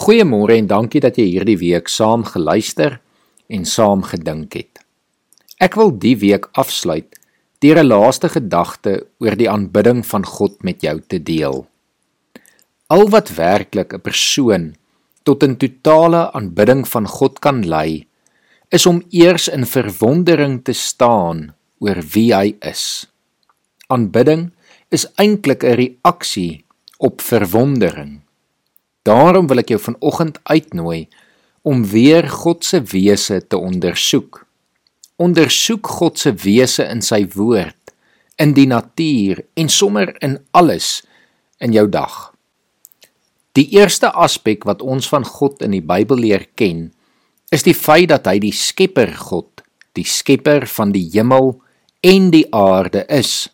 Goeiemôre en dankie dat jy hierdie week saam geluister en saam gedink het. Ek wil die week afsluit deur 'n laaste gedagte oor die aanbidding van God met jou te deel. Al wat werklik 'n persoon tot 'n totale aanbidding van God kan lei, is om eers in verwondering te staan oor wie hy is. Aanbidding is eintlik 'n reaksie op verwondering. Daarom wil ek jou vanoggend uitnooi om weer God se wese te ondersoek. Ondersoek God se wese in sy woord, in die natuur en sommer in alles in jou dag. Die eerste aspek wat ons van God in die Bybel leer ken, is die feit dat hy die Skepper God, die Skepper van die hemel en die aarde is.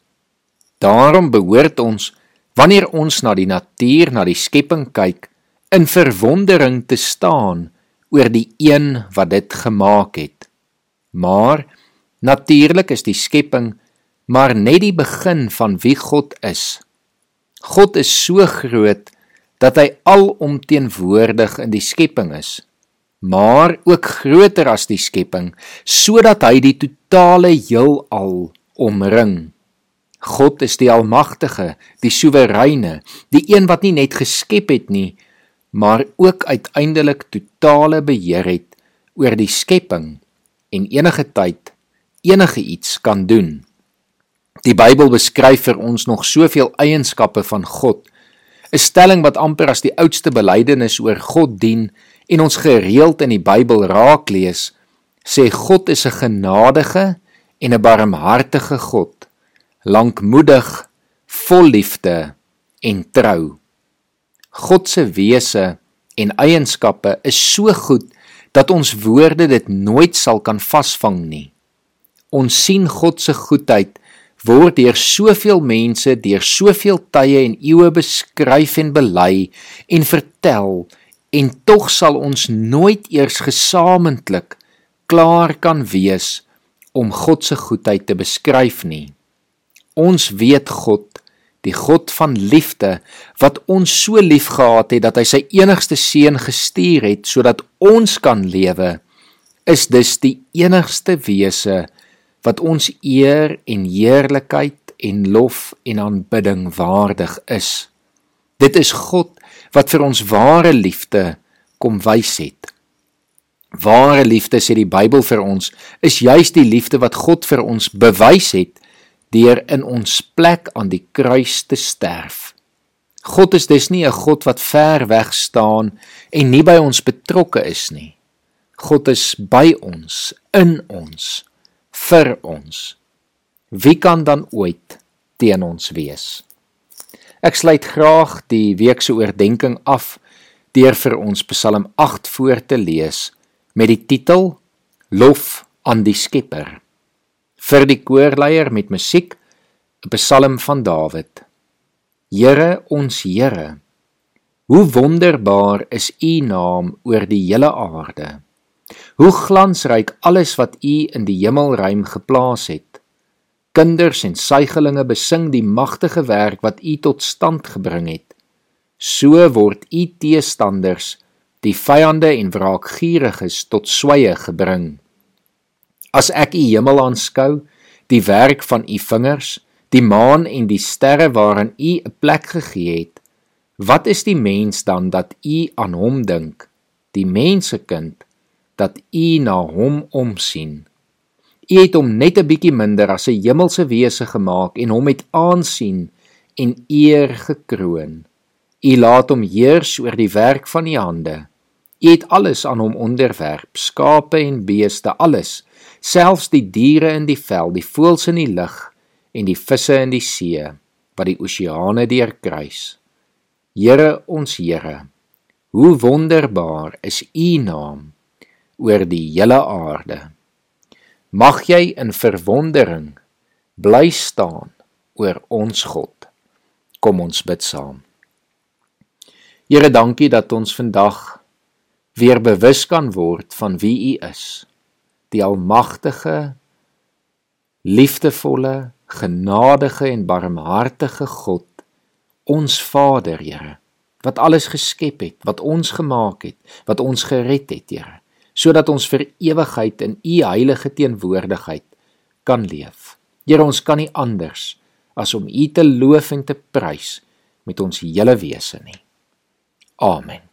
Daarom behoort ons wanneer ons na die natuur, na die skepping kyk, in verwondering te staan oor die een wat dit gemaak het. Maar natuurlik is die skepping maar net die begin van wie God is. God is so groot dat hy alomteenwoordig in die skepping is, maar ook groter as die skepping, sodat hy die totale heelal omring. God is die almagtige, die soewereine, die een wat nie net geskep het nie, maar ook uiteindelik totale beheer het oor die skepping en enige tyd enige iets kan doen. Die Bybel beskryf vir ons nog soveel eienskappe van God, 'n stelling wat amper as die oudste belydenis oor God dien en ons gereeld in die Bybel raak lees, sê God is 'n genadige en 'n barmhartige God, lankmoedig, vol liefde en trou. God se wese en eienskappe is so goed dat ons woorde dit nooit sal kan vasvang nie. Ons sien God se goedheid word deur soveel mense deur soveel tye en eeue beskryf en bely en vertel en tog sal ons nooit eers gesamentlik klaar kan wees om God se goedheid te beskryf nie. Ons weet God die God van liefde wat ons so liefgehad het dat hy sy enigste seun gestuur het sodat ons kan lewe is dus die enigste wese wat ons eer en heerlikheid en lof en aanbidding waardig is. Dit is God wat vir ons ware liefde kom wys het. Ware liefde sê die Bybel vir ons is juis die liefde wat God vir ons bewys het deur in ons plek aan die kruis te sterf. God is dus nie 'n God wat ver weg staan en nie by ons betrokke is nie. God is by ons, in ons, vir ons. Wie kan dan ooit teen ons wees? Ek sluit graag die week se oordeenking af deur vir ons Psalm 8 voor te lees met die titel Lof aan die Skepper vir die koorleier met musiek 'n Psalm van Dawid. Here ons Here, hoe wonderbaar is U naam oor die hele aarde. Hoe glansryk alles wat U in die hemelruim geplaas het. Kinders en suigelinge besing die magtige werk wat U tot stand gebring het. So word U teestanders, die vyande en wraakgieriges tot sweye gebring. As ek u hemel aanskou, die werk van u vingers, die maan en die sterre waaraan u 'n plek gegee het, wat is die mens dan dat u aan hom dink, die mensekind dat u na hom omsien? U het hom net 'n bietjie minder as 'n hemelse wese gemaak en hom met aansien en eer gekroon. U laat hom heers oor die werk van u hande. U het alles aan hom onderwerp, skape en beeste, alles selfs die diere in die veld, die voëls in die lug en die visse in die see wat die oseane deurkruis. Here ons Here, hoe wonderbaar is U naam oor die hele aarde. Mag jy in verwondering bly staan oor ons God. Kom ons bid saam. Here, dankie dat ons vandag weer bewus kan word van wie U is die almagtige liefdevolle genadige en barmhartige God ons Vader Here wat alles geskep het, wat ons gemaak het, wat ons gered het, Here, sodat ons vir ewigheid in U heilige teenwoordigheid kan leef. Here, ons kan nie anders as om U te loof en te prys met ons hele wese nie. Amen.